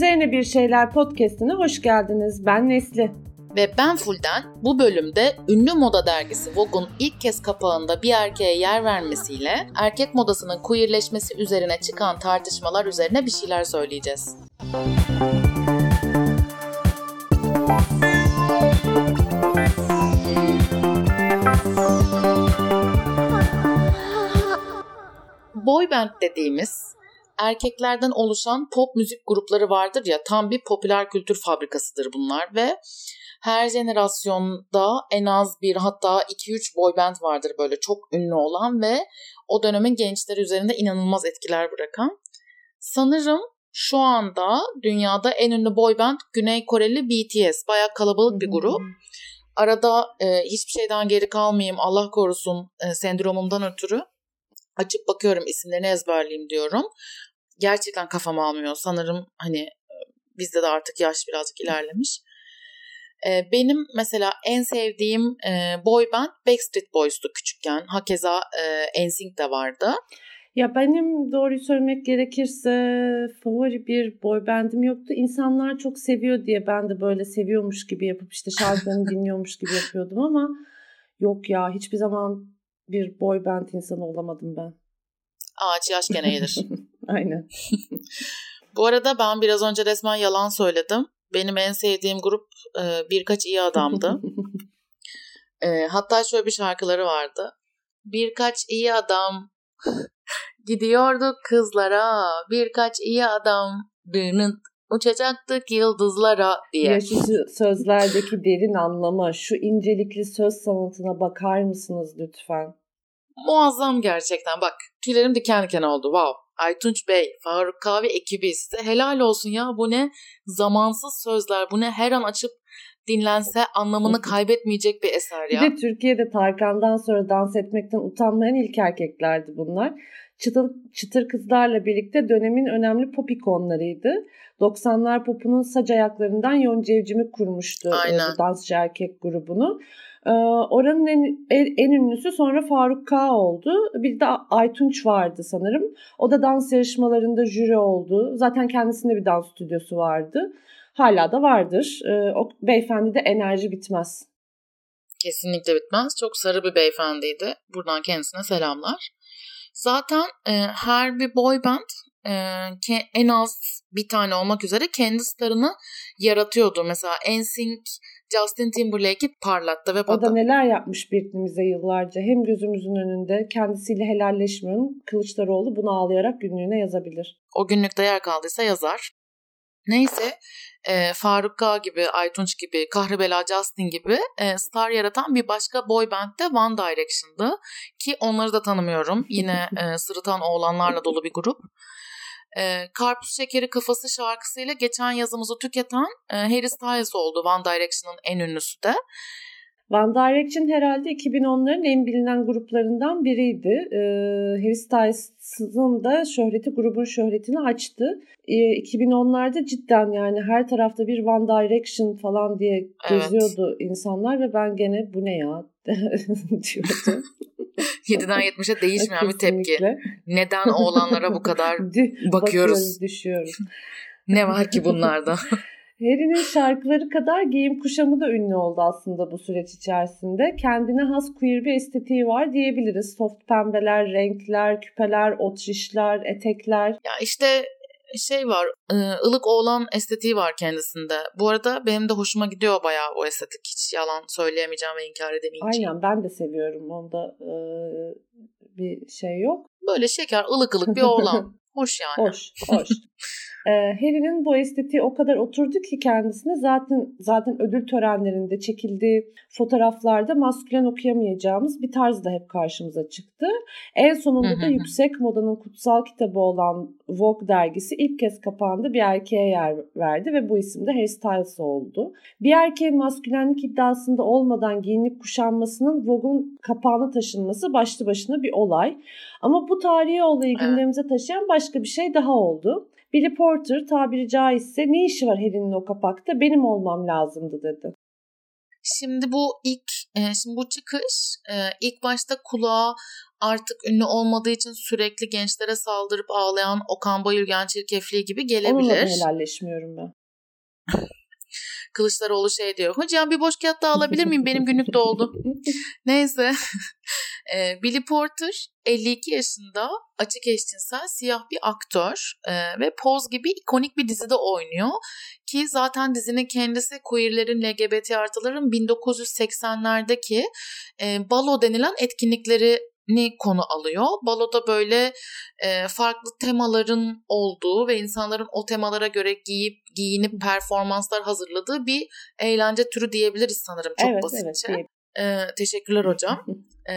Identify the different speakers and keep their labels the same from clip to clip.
Speaker 1: Üzerine Bir Şeyler podcastine hoş geldiniz. Ben Nesli.
Speaker 2: Ve ben Fulden bu bölümde ünlü moda dergisi Vogue'un ilk kez kapağında bir erkeğe yer vermesiyle erkek modasının queerleşmesi üzerine çıkan tartışmalar üzerine bir şeyler söyleyeceğiz. Boy band dediğimiz erkeklerden oluşan pop müzik grupları vardır ya tam bir popüler kültür fabrikasıdır bunlar ve her jenerasyonda en az bir hatta 2-3 boy band vardır böyle çok ünlü olan ve o dönemin gençleri üzerinde inanılmaz etkiler bırakan. Sanırım şu anda dünyada en ünlü boy band Güney Koreli BTS. Baya kalabalık bir grup. Arada e, hiçbir şeyden geri kalmayayım Allah korusun e, sendromumdan ötürü açıp bakıyorum isimlerini ezberleyeyim diyorum. Gerçekten kafam almıyor. Sanırım hani e, bizde de artık yaş birazcık ilerlemiş. E, benim mesela en sevdiğim e, boy band Backstreet Boys'tu küçükken. Hakeza e, NSYNC de vardı.
Speaker 1: Ya benim doğruyu söylemek gerekirse favori bir boy bandım yoktu. İnsanlar çok seviyor diye ben de böyle seviyormuş gibi yapıp işte şarkılarını dinliyormuş gibi yapıyordum ama yok ya hiçbir zaman bir boy band insanı olamadım ben.
Speaker 2: Ağaç yaş gene gelir.
Speaker 1: Aynen.
Speaker 2: Bu arada ben biraz önce resmen yalan söyledim. Benim en sevdiğim grup e, birkaç iyi adamdı. e, hatta şöyle bir şarkıları vardı. Birkaç iyi adam gidiyorduk kızlara. Birkaç iyi adam dının uçacaktık yıldızlara diye.
Speaker 1: Ya şu sözlerdeki derin anlama, şu incelikli söz sanatına bakar mısınız lütfen?
Speaker 2: Muazzam gerçekten. Bak tüylerim diken diken oldu. Wow. Aytunç Bey, Faruk Kahve ekibi size helal olsun ya. Bu ne zamansız sözler. Bu ne her an açıp dinlense anlamını kaybetmeyecek bir eser ya.
Speaker 1: Bir de Türkiye'de Tarkan'dan sonra dans etmekten utanmayan ilk erkeklerdi bunlar. Çıtır, çıtır kızlarla birlikte dönemin önemli pop ikonlarıydı. 90'lar popunun sac ayaklarından Yonca Evcim'i kurmuştu e, Aynen. dansçı erkek grubunu. Ee, oranın en, en ünlüsü sonra Faruk K oldu. Bir de Aytunç vardı sanırım. O da dans yarışmalarında jüri oldu. Zaten kendisinde bir dans stüdyosu vardı. Hala da vardır. Ee, o beyefendi de enerji bitmez.
Speaker 2: Kesinlikle bitmez. Çok sarı bir beyefendiydi. Buradan kendisine selamlar. Zaten e, her bir boy band e, ke, en az bir tane olmak üzere kendi starını yaratıyordu. Mesela NSYNC Justin Timberlake'i parlattı ve
Speaker 1: O da neler yapmış birbirimize yıllarca. Hem gözümüzün önünde kendisiyle helalleşmiyorum. Kılıçdaroğlu bunu ağlayarak günlüğüne yazabilir.
Speaker 2: O günlükte yer kaldıysa yazar. Neyse e, Faruk K gibi, Aytunç gibi, Kahribela Justin gibi e, star yaratan bir başka boy band de One Direction'dı. Ki onları da tanımıyorum. Yine e, sırıtan oğlanlarla dolu bir grup e, Karpuz Şekeri Kafası şarkısıyla geçen yazımızı tüketen e, Harry Styles oldu One Direction'ın en ünlüsü de.
Speaker 1: One Direction herhalde 2010'ların en bilinen gruplarından biriydi. Ee, Harry Styles'ın da şöhreti grubun şöhretini açtı. Ee, 2010'larda cidden yani her tarafta bir One Direction falan diye geziyordu evet. insanlar ve ben gene bu ne ya diyordum.
Speaker 2: 7'den 70'e değişmeyen bir tepki. Neden oğlanlara bu kadar bakıyoruz? bakıyoruz
Speaker 1: düşüyoruz.
Speaker 2: ne var ki bunlarda?
Speaker 1: Harry'nin şarkıları kadar giyim kuşamı da ünlü oldu aslında bu süreç içerisinde. Kendine has queer bir estetiği var diyebiliriz. Soft pembeler, renkler, küpeler, otrişler, etekler.
Speaker 2: Ya işte şey var ılık oğlan estetiği var kendisinde. Bu arada benim de hoşuma gidiyor bayağı o estetik. Hiç yalan söyleyemeyeceğim ve inkar edemeyeceğim.
Speaker 1: Aynen ben de seviyorum. Onda e, bir şey yok.
Speaker 2: Böyle şeker ılık ılık bir oğlan. Hoş yani.
Speaker 1: Hoş, hoş. Ee, Harry'nin bu estetiği o kadar oturdu ki kendisine zaten zaten ödül törenlerinde çekildiği fotoğraflarda maskülen okuyamayacağımız bir tarz da hep karşımıza çıktı. En sonunda da yüksek modanın kutsal kitabı olan Vogue dergisi ilk kez kapandı bir erkeğe yer verdi ve bu isim de Harry Styles oldu. Bir erkeğin maskülenlik iddiasında olmadan giyinip kuşanmasının Vogue'un kapağına taşınması başlı başına bir olay. Ama bu tarihi olayı gündemimize taşıyan başka bir şey daha oldu. Billy Porter tabiri caizse ne işi var Harry'nin o kapakta benim olmam lazımdı dedi.
Speaker 2: Şimdi bu ilk, e, şimdi bu çıkış e, ilk başta kulağa artık ünlü olmadığı için sürekli gençlere saldırıp ağlayan Okan Bayülgen çirkefliği gibi gelebilir. Onunla
Speaker 1: helalleşmiyorum ben.
Speaker 2: Kılıçdaroğlu şey diyor. Hocam bir boş kağıt daha alabilir miyim? Benim günlük doldu. Neyse. e, Billy Porter 52 yaşında açık eşcinsel siyah bir aktör e, ve Pose gibi ikonik bir dizide oynuyor. Ki zaten dizinin kendisi queerlerin, LGBT artıların 1980'lerdeki e, balo denilen etkinlikleri ni konu alıyor. Baloda böyle e, farklı temaların olduğu ve insanların o temalara göre giyip giyinip performanslar hazırladığı bir eğlence türü diyebiliriz sanırım çok evet, basitçe. Evet, e, teşekkürler hocam. e,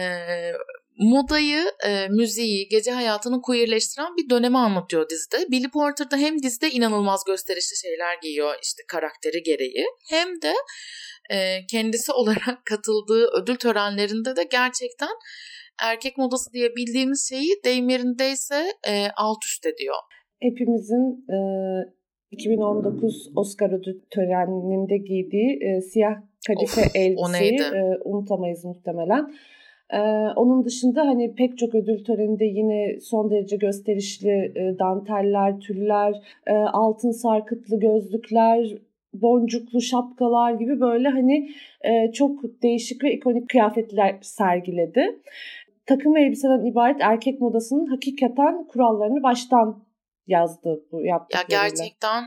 Speaker 2: modayı, e, müziği, gece hayatını queerleştiren bir dönemi anlatıyor dizide. Billy Porter da hem dizide inanılmaz gösterişli şeyler giyiyor işte karakteri gereği hem de e, kendisi olarak katıldığı ödül törenlerinde de gerçekten erkek modası diye bildiğimiz şeyi deyim yerindeyse e, alt üst ediyor.
Speaker 1: Hepimizin e, 2019 Oscar ödül töreninde giydiği e, siyah kadife of, elbiseyi e, unutamayız muhtemelen. Ee, onun dışında hani pek çok ödül töreninde yine son derece gösterişli e, danteller, tüller, e, altın sarkıtlı gözlükler, boncuklu şapkalar gibi böyle hani e, çok değişik ve ikonik kıyafetler sergiledi takım elbiseden ibaret erkek modasının hakikaten kurallarını baştan yazdı bu yaptıklarıyla.
Speaker 2: Ya gerçekten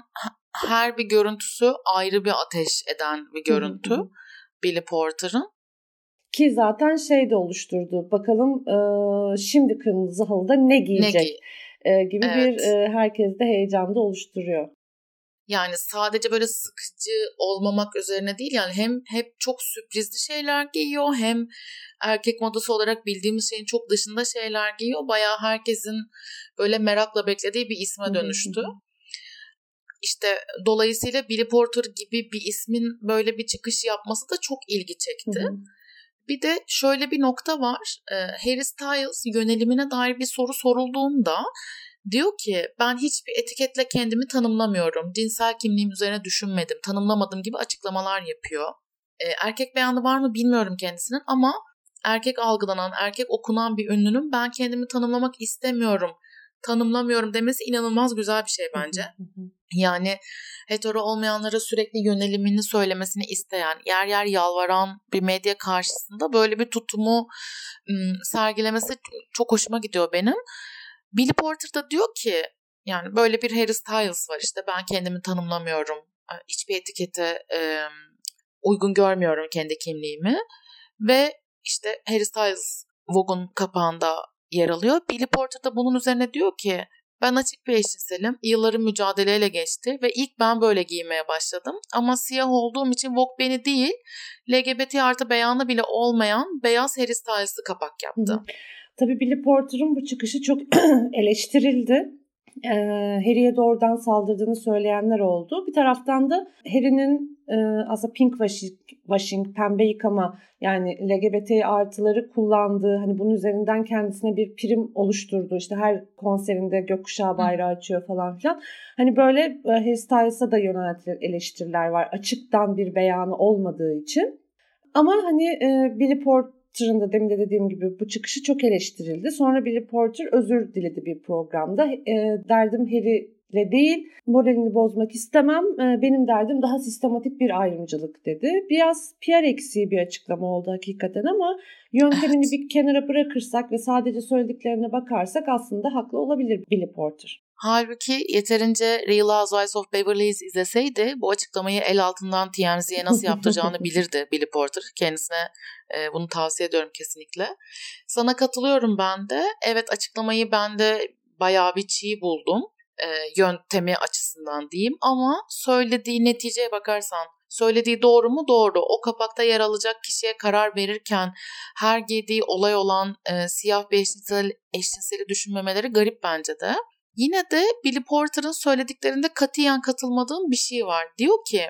Speaker 2: her bir görüntüsü ayrı bir ateş eden bir görüntü. Hı hı. Billy Porter'ın.
Speaker 1: Ki zaten şey de oluşturdu. Bakalım e, şimdi kırmızı halıda ne giyecek ne giy- e, gibi evet. bir e, herkes de heyecanda oluşturuyor.
Speaker 2: Yani sadece böyle sıkıcı olmamak üzerine değil yani hem hep çok sürprizli şeyler giyiyor hem erkek modası olarak bildiğimiz şeyin çok dışında şeyler giyiyor. Bayağı herkesin böyle merakla beklediği bir isme dönüştü. İşte dolayısıyla Billy Porter gibi bir ismin böyle bir çıkış yapması da çok ilgi çekti. Bir de şöyle bir nokta var. Harry Styles yönelimine dair bir soru sorulduğunda Diyor ki ben hiçbir etiketle kendimi tanımlamıyorum. Cinsel kimliğim üzerine düşünmedim, tanımlamadım gibi açıklamalar yapıyor. E, erkek beyanı var mı bilmiyorum kendisinin ama erkek algılanan, erkek okunan bir ünlünün ben kendimi tanımlamak istemiyorum, tanımlamıyorum demesi inanılmaz güzel bir şey bence. Yani hetero olmayanlara sürekli yönelimini söylemesini isteyen, yer yer yalvaran bir medya karşısında böyle bir tutumu sergilemesi çok hoşuma gidiyor benim. Billy Porter da diyor ki yani böyle bir Harry Styles var işte ben kendimi tanımlamıyorum. Hiçbir etikete e, uygun görmüyorum kendi kimliğimi. Ve işte Harry Styles Vogue'un kapağında yer alıyor. Billy Porter da bunun üzerine diyor ki ben açık bir eşcinselim. Yılların mücadeleyle geçti ve ilk ben böyle giymeye başladım. Ama siyah olduğum için Vogue beni değil, LGBT artı beyanı bile olmayan beyaz Harry Styles'ı kapak yaptı. Hı hı.
Speaker 1: Tabii Billy Porter'ın bu çıkışı çok eleştirildi. Ee, Harry'e doğrudan saldırdığını söyleyenler oldu. Bir taraftan da Harry'nin e, aslında pink washing, washing, pembe yıkama yani LGBT artıları kullandığı hani bunun üzerinden kendisine bir prim oluşturdu. İşte her konserinde gökkuşağı bayrağı açıyor falan filan. Hani böyle e, Harry Styles'a da yöneltilen eleştiriler var. Açıktan bir beyanı olmadığı için. Ama hani e, Billy Porter Porter'ın da demin de dediğim gibi bu çıkışı çok eleştirildi. Sonra Billy Porter özür diledi bir programda. E, derdim Harry ile değil moralini bozmak istemem. E, benim derdim daha sistematik bir ayrımcılık dedi. Biraz PR eksiği bir açıklama oldu hakikaten ama yöntemini evet. bir kenara bırakırsak ve sadece söylediklerine bakarsak aslında haklı olabilir Billy Porter.
Speaker 2: Halbuki yeterince Real Housewives of Beverly Hills izleseydi bu açıklamayı el altından TMZ'ye nasıl yaptıracağını bilirdi Billy Porter. Kendisine e, bunu tavsiye ediyorum kesinlikle. Sana katılıyorum ben de. Evet açıklamayı ben de bayağı bir çiğ buldum. E, yöntemi açısından diyeyim ama söylediği neticeye bakarsan Söylediği doğru mu? Doğru. O kapakta yer alacak kişiye karar verirken her giydiği olay olan e, siyah bir eşcinsel, eşcinseli düşünmemeleri garip bence de. Yine de Billy Porter'ın söylediklerinde katiyen katılmadığım bir şey var. Diyor ki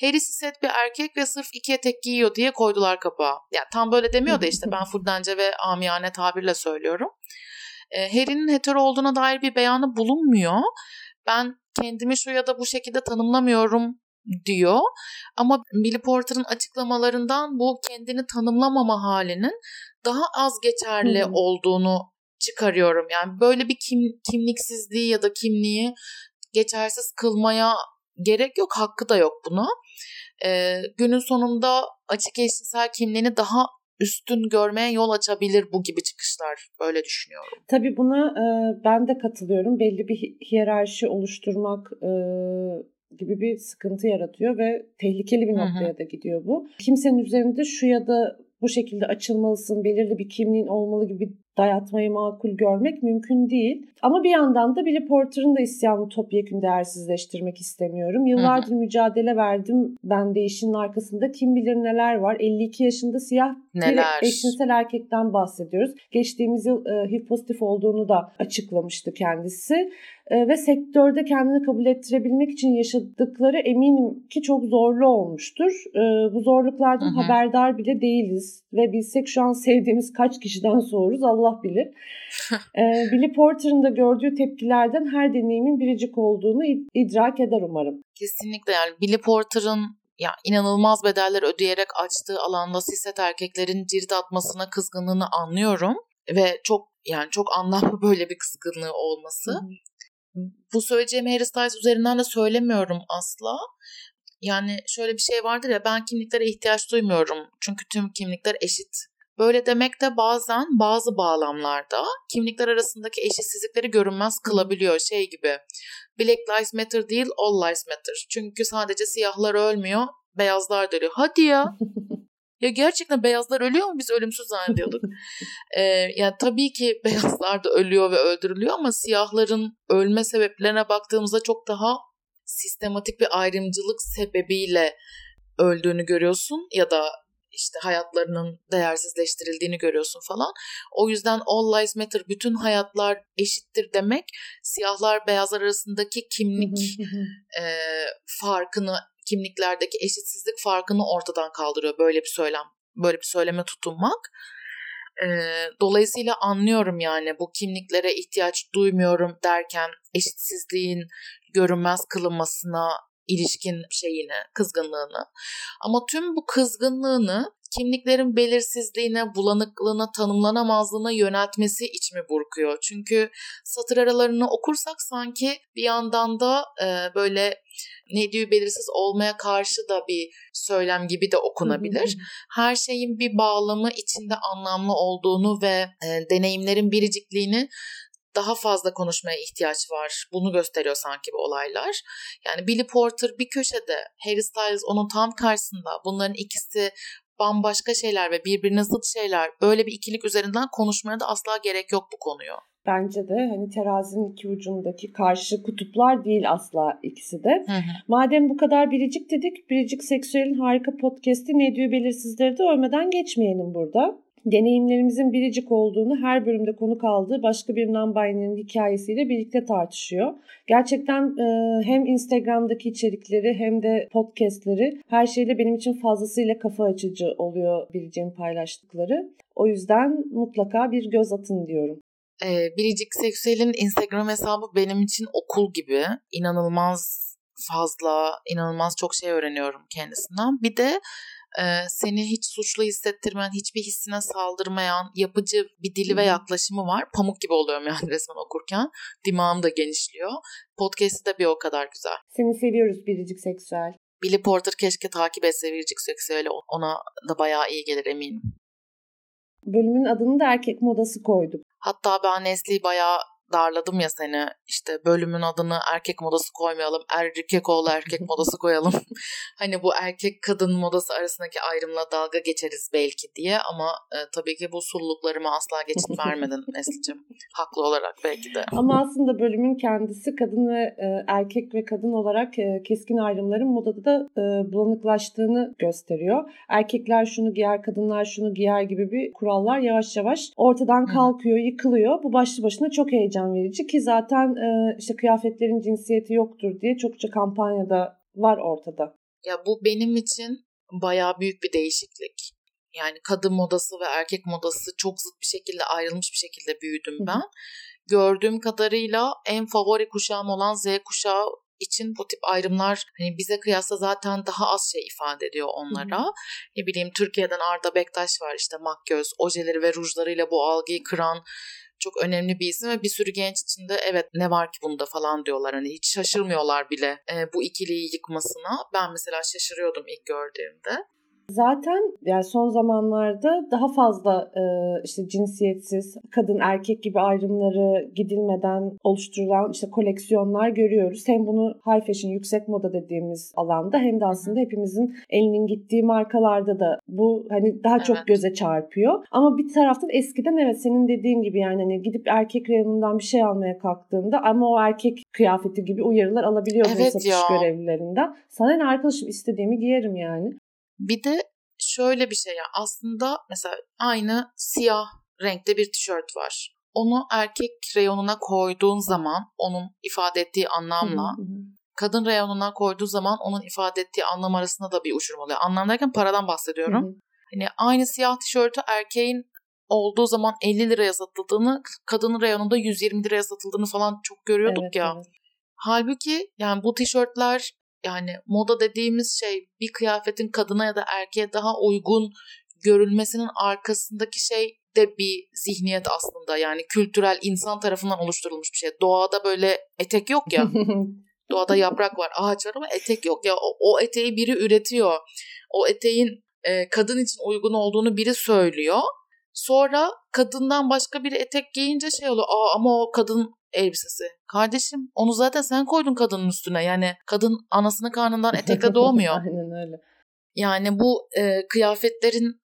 Speaker 2: Harry set bir erkek ve sırf iki etek giyiyor diye koydular kapağa. Ya tam böyle demiyor da işte ben fuldence ve amiyane tabirle söylüyorum. E, Harry'nin hetero olduğuna dair bir beyanı bulunmuyor. Ben kendimi şu ya da bu şekilde tanımlamıyorum diyor. Ama Billy Porter'ın açıklamalarından bu kendini tanımlamama halinin daha az geçerli hmm. olduğunu çıkarıyorum. Yani böyle bir kim, kimliksizliği ya da kimliği geçersiz kılmaya gerek yok, hakkı da yok buna. Ee, günün sonunda açık eşcinsel kimliğini daha üstün görmeye yol açabilir bu gibi çıkışlar. Böyle düşünüyorum.
Speaker 1: Tabii buna e, ben de katılıyorum. Belli bir hiyerarşi oluşturmak e, gibi bir sıkıntı yaratıyor ve tehlikeli bir noktaya hı hı. da gidiyor bu. Kimsenin üzerinde şu ya da bu şekilde açılmalısın, belirli bir kimliğin olmalı gibi dayatmayı makul görmek mümkün değil. Ama bir yandan da Billy Porter'ın da isyanını topyekun değersizleştirmek istemiyorum. Yıllardır Hı-hı. mücadele verdim ben de işin arkasında. Kim bilir neler var. 52 yaşında siyah neler? eşcinsel erkekten bahsediyoruz. Geçtiğimiz yıl e, HIV pozitif olduğunu da açıklamıştı kendisi. E, ve sektörde kendini kabul ettirebilmek için yaşadıkları eminim ki çok zorlu olmuştur. E, bu zorluklardan Hı-hı. haberdar bile değiliz ve bilsek şu an sevdiğimiz kaç kişiden soğuruz Allah bilir. e, Billy Porter'ın da gördüğü tepkilerden her deneyimin biricik olduğunu idrak eder umarım.
Speaker 2: Kesinlikle yani Billy Porter'ın ya inanılmaz bedeller ödeyerek açtığı alanda siset erkeklerin cirit atmasına kızgınlığını anlıyorum ve çok yani çok anlamlı böyle bir kızgınlığı olması. Hı bu söyleyeceğimi Harry Styles üzerinden de söylemiyorum asla. Yani şöyle bir şey vardır ya ben kimliklere ihtiyaç duymuyorum. Çünkü tüm kimlikler eşit. Böyle demek de bazen bazı bağlamlarda kimlikler arasındaki eşitsizlikleri görünmez kılabiliyor. Şey gibi Black Lives Matter değil All Lives Matter. Çünkü sadece siyahlar ölmüyor beyazlar da ölüyor. Hadi ya. Ya gerçekten beyazlar ölüyor mu? Biz ölümsüz zannediyorduk. ee, yani tabii ki beyazlar da ölüyor ve öldürülüyor ama siyahların ölme sebeplerine baktığımızda çok daha sistematik bir ayrımcılık sebebiyle öldüğünü görüyorsun ya da işte hayatlarının değersizleştirildiğini görüyorsun falan. O yüzden all lives matter, bütün hayatlar eşittir demek siyahlar beyazlar arasındaki kimlik e, farkını kimliklerdeki eşitsizlik farkını ortadan kaldırıyor böyle bir söylem, böyle bir söyleme tutunmak. Dolayısıyla anlıyorum yani bu kimliklere ihtiyaç duymuyorum derken eşitsizliğin görünmez kılınmasına ilişkin şeyini, kızgınlığını. Ama tüm bu kızgınlığını kimliklerin belirsizliğine, bulanıklığına, tanımlanamazlığına yöneltmesi içimi burkuyor. Çünkü satır aralarını okursak sanki bir yandan da e, böyle ne diyor belirsiz olmaya karşı da bir söylem gibi de okunabilir. Her şeyin bir bağlamı içinde anlamlı olduğunu ve e, deneyimlerin biricikliğini daha fazla konuşmaya ihtiyaç var. Bunu gösteriyor sanki bu olaylar. Yani Billy Porter bir köşede, Harry Styles onun tam karşısında. Bunların ikisi bambaşka şeyler ve birbirine zıt şeyler. Böyle bir ikilik üzerinden konuşmaya da asla gerek yok bu konuyu.
Speaker 1: Bence de hani terazinin iki ucundaki karşı kutuplar değil asla ikisi de. Hı hı. Madem bu kadar biricik dedik, Biricik Seksüel'in harika podcast'i ne diyor belirsizleri de ölmeden geçmeyelim burada deneyimlerimizin biricik olduğunu her bölümde konuk aldığı başka bir non-binary'nin hikayesiyle birlikte tartışıyor. Gerçekten e, hem Instagram'daki içerikleri hem de podcastleri her şeyle benim için fazlasıyla kafa açıcı oluyor Biricik'in paylaştıkları. O yüzden mutlaka bir göz atın diyorum.
Speaker 2: Ee, Biricik Seksüel'in Instagram hesabı benim için okul gibi. inanılmaz fazla, inanılmaz çok şey öğreniyorum kendisinden. Bir de e, seni hiç suçlu hissettirmeyen, hiçbir hissine saldırmayan yapıcı bir dili ve yaklaşımı var. Pamuk gibi oluyorum yani resmen okurken. Dimağım da genişliyor. Podcast'i de bir o kadar güzel.
Speaker 1: Seni seviyoruz Biricik Seksüel.
Speaker 2: Billy Porter keşke takip etse Biricik Seksüel'i. Ona da bayağı iyi gelir eminim.
Speaker 1: Bölümün adını da erkek modası koyduk.
Speaker 2: Hatta ben Nesli'yi bayağı darladım ya seni. İşte bölümün adını erkek modası koymayalım erkek oğlu erkek modası koyalım. Hani bu erkek kadın modası arasındaki ayrımla dalga geçeriz belki diye ama e, tabii ki bu sulluklarıma asla geçit vermedin Nesli'cim. Haklı olarak belki de.
Speaker 1: Ama aslında bölümün kendisi kadın ve e, erkek ve kadın olarak e, keskin ayrımların modada da e, bulanıklaştığını gösteriyor. Erkekler şunu giyer kadınlar şunu giyer gibi bir kurallar yavaş yavaş ortadan kalkıyor yıkılıyor. Bu başlı başına çok heyecanlı heyecan verici ki zaten e, işte kıyafetlerin cinsiyeti yoktur diye çokça kampanyada var ortada.
Speaker 2: Ya bu benim için bayağı büyük bir değişiklik. Yani kadın modası ve erkek modası çok zıt bir şekilde ayrılmış bir şekilde büyüdüm ben. Hı. Gördüğüm kadarıyla en favori kuşağım olan Z kuşağı için bu tip ayrımlar hani bize kıyasla zaten daha az şey ifade ediyor onlara. Hı. Ne bileyim Türkiye'den Arda Bektaş var işte makyöz, ojeleri ve rujlarıyla bu algıyı kıran çok önemli bir isim ve bir sürü genç içinde evet ne var ki bunda falan diyorlar. Hani hiç şaşırmıyorlar bile e, bu ikiliyi yıkmasına. Ben mesela şaşırıyordum ilk gördüğümde.
Speaker 1: Zaten yani son zamanlarda daha fazla e, işte cinsiyetsiz, kadın erkek gibi ayrımları gidilmeden oluşturulan işte koleksiyonlar görüyoruz. Hem bunu high fashion, yüksek moda dediğimiz alanda hem de aslında hepimizin elinin gittiği markalarda da bu hani daha çok göze çarpıyor. Ama bir taraftan eskiden evet senin dediğin gibi yani hani gidip erkek reyonundan bir şey almaya kalktığında ama o erkek kıyafeti gibi uyarılar alabiliyordun evet satış ya. görevlilerinden. Sana ne arkadaşım istediğimi giyerim yani.
Speaker 2: Bir de şöyle bir şey ya aslında mesela aynı siyah renkte bir tişört var. Onu erkek reyonuna koyduğun zaman onun ifade ettiği anlamla kadın reyonuna koyduğu zaman onun ifade ettiği anlam arasında da bir uçurum oluyor. Anlam derken paradan bahsediyorum. Hani aynı siyah tişörtü erkeğin olduğu zaman 50 liraya satıldığını, kadının reyonunda 120 liraya satıldığını falan çok görüyorduk evet, ya. Evet. Halbuki yani bu tişörtler yani moda dediğimiz şey bir kıyafetin kadına ya da erkeğe daha uygun görülmesinin arkasındaki şey de bir zihniyet aslında. Yani kültürel insan tarafından oluşturulmuş bir şey. Doğada böyle etek yok ya. Doğada yaprak var, ağaç var ama etek yok ya. O, o eteği biri üretiyor. O eteğin e, kadın için uygun olduğunu biri söylüyor. Sonra kadından başka bir etek giyince şey oluyor. Aa ama o kadın elbisesi. Kardeşim onu zaten sen koydun kadının üstüne. Yani kadın anasının karnından etekle doğmuyor.
Speaker 1: Aynen öyle.
Speaker 2: Yani bu e, kıyafetlerin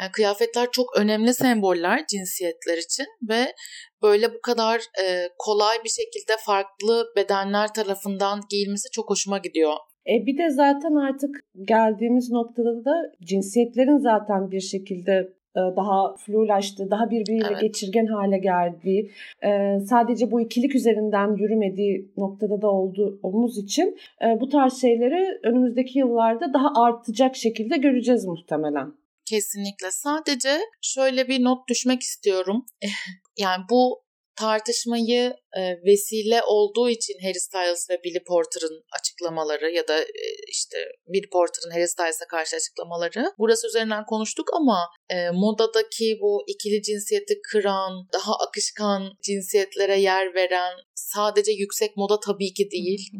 Speaker 2: yani kıyafetler çok önemli semboller cinsiyetler için ve böyle bu kadar e, kolay bir şekilde farklı bedenler tarafından giyilmesi çok hoşuma gidiyor.
Speaker 1: E bir de zaten artık geldiğimiz noktada da cinsiyetlerin zaten bir şekilde daha flulaştı, daha birbiriyle evet. geçirgen hale geldiği, e, sadece bu ikilik üzerinden yürümediği noktada da olduğumuz için e, bu tarz şeyleri önümüzdeki yıllarda daha artacak şekilde göreceğiz muhtemelen.
Speaker 2: Kesinlikle. Sadece şöyle bir not düşmek istiyorum. yani bu tartışmayı e, vesile olduğu için Harry Styles ve Billy Porter'ın açıklamaları ya da e, işte Billy Porter'ın Harry Styles'a karşı açıklamaları burası üzerinden konuştuk ama e, modadaki bu ikili cinsiyeti kıran, daha akışkan cinsiyetlere yer veren sadece yüksek moda tabii ki değil.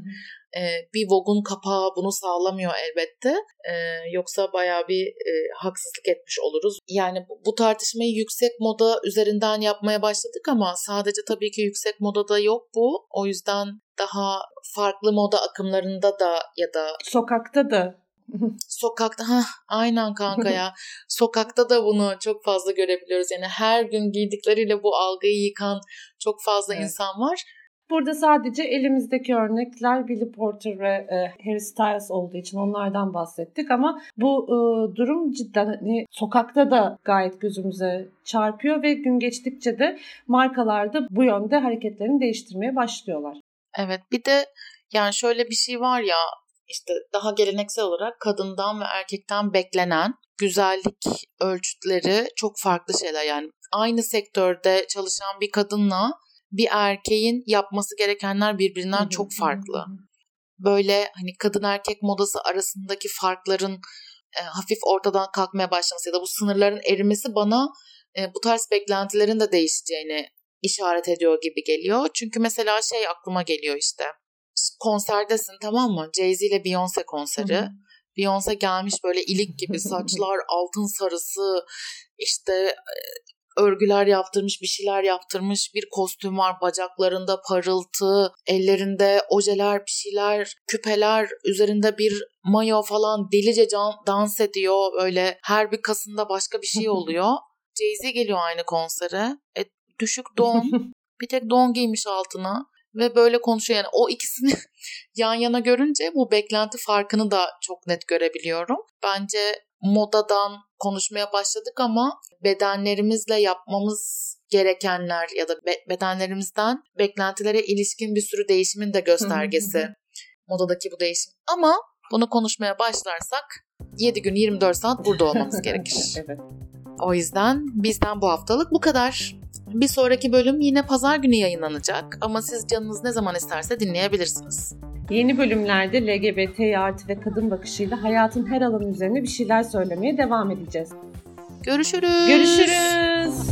Speaker 2: E, bir Vogue'un kapağı bunu sağlamıyor elbette. E, yoksa bayağı bir e, haksızlık etmiş oluruz. Yani bu, tartışmayı yüksek moda üzerinden yapmaya başladık ama sadece tabii ki yüksek modada yok bu. O yüzden daha farklı moda akımlarında da ya da
Speaker 1: sokakta da
Speaker 2: Sokakta ha aynen kanka ya. Sokakta da bunu çok fazla görebiliyoruz. Yani her gün giydikleriyle bu algıyı yıkan çok fazla evet. insan var.
Speaker 1: Burada sadece elimizdeki örnekler Billy Porter ve e, Harry Styles olduğu için onlardan bahsettik ama bu e, durum cidden hani sokakta da gayet gözümüze çarpıyor ve gün geçtikçe de markalar da bu yönde hareketlerini değiştirmeye başlıyorlar.
Speaker 2: Evet bir de yani şöyle bir şey var ya işte daha geleneksel olarak kadından ve erkekten beklenen güzellik ölçütleri çok farklı şeyler yani aynı sektörde çalışan bir kadınla bir erkeğin yapması gerekenler birbirinden çok farklı. Böyle hani kadın erkek modası arasındaki farkların e, hafif ortadan kalkmaya başlaması ya da bu sınırların erimesi bana e, bu tarz beklentilerin de değişeceğini işaret ediyor gibi geliyor. Çünkü mesela şey aklıma geliyor işte. Konserdesin tamam mı? Jay-Z ile Beyoncé konseri. Beyoncé gelmiş böyle ilik gibi saçlar altın sarısı işte örgüler yaptırmış, bir şeyler yaptırmış. Bir kostüm var, bacaklarında parıltı, ellerinde ojeler, bir şeyler, küpeler, üzerinde bir mayo falan delice can, dans ediyor. Böyle her bir kasında başka bir şey oluyor. Jay-Z geliyor aynı konsere. E, düşük don. bir tek don giymiş altına ve böyle konuşuyor. Yani o ikisini yan yana görünce bu beklenti farkını da çok net görebiliyorum. Bence modadan konuşmaya başladık ama bedenlerimizle yapmamız gerekenler ya da bedenlerimizden beklentilere ilişkin bir sürü değişimin de göstergesi modadaki bu değişim. Ama bunu konuşmaya başlarsak 7 gün 24 saat burada olmamız gerekir. evet. O yüzden bizden bu haftalık bu kadar. Bir sonraki bölüm yine pazar günü yayınlanacak ama siz canınız ne zaman isterse dinleyebilirsiniz.
Speaker 1: Yeni bölümlerde LGBT artı ve kadın bakışıyla hayatın her alanı üzerine bir şeyler söylemeye devam edeceğiz.
Speaker 2: Görüşürüz.
Speaker 1: Görüşürüz.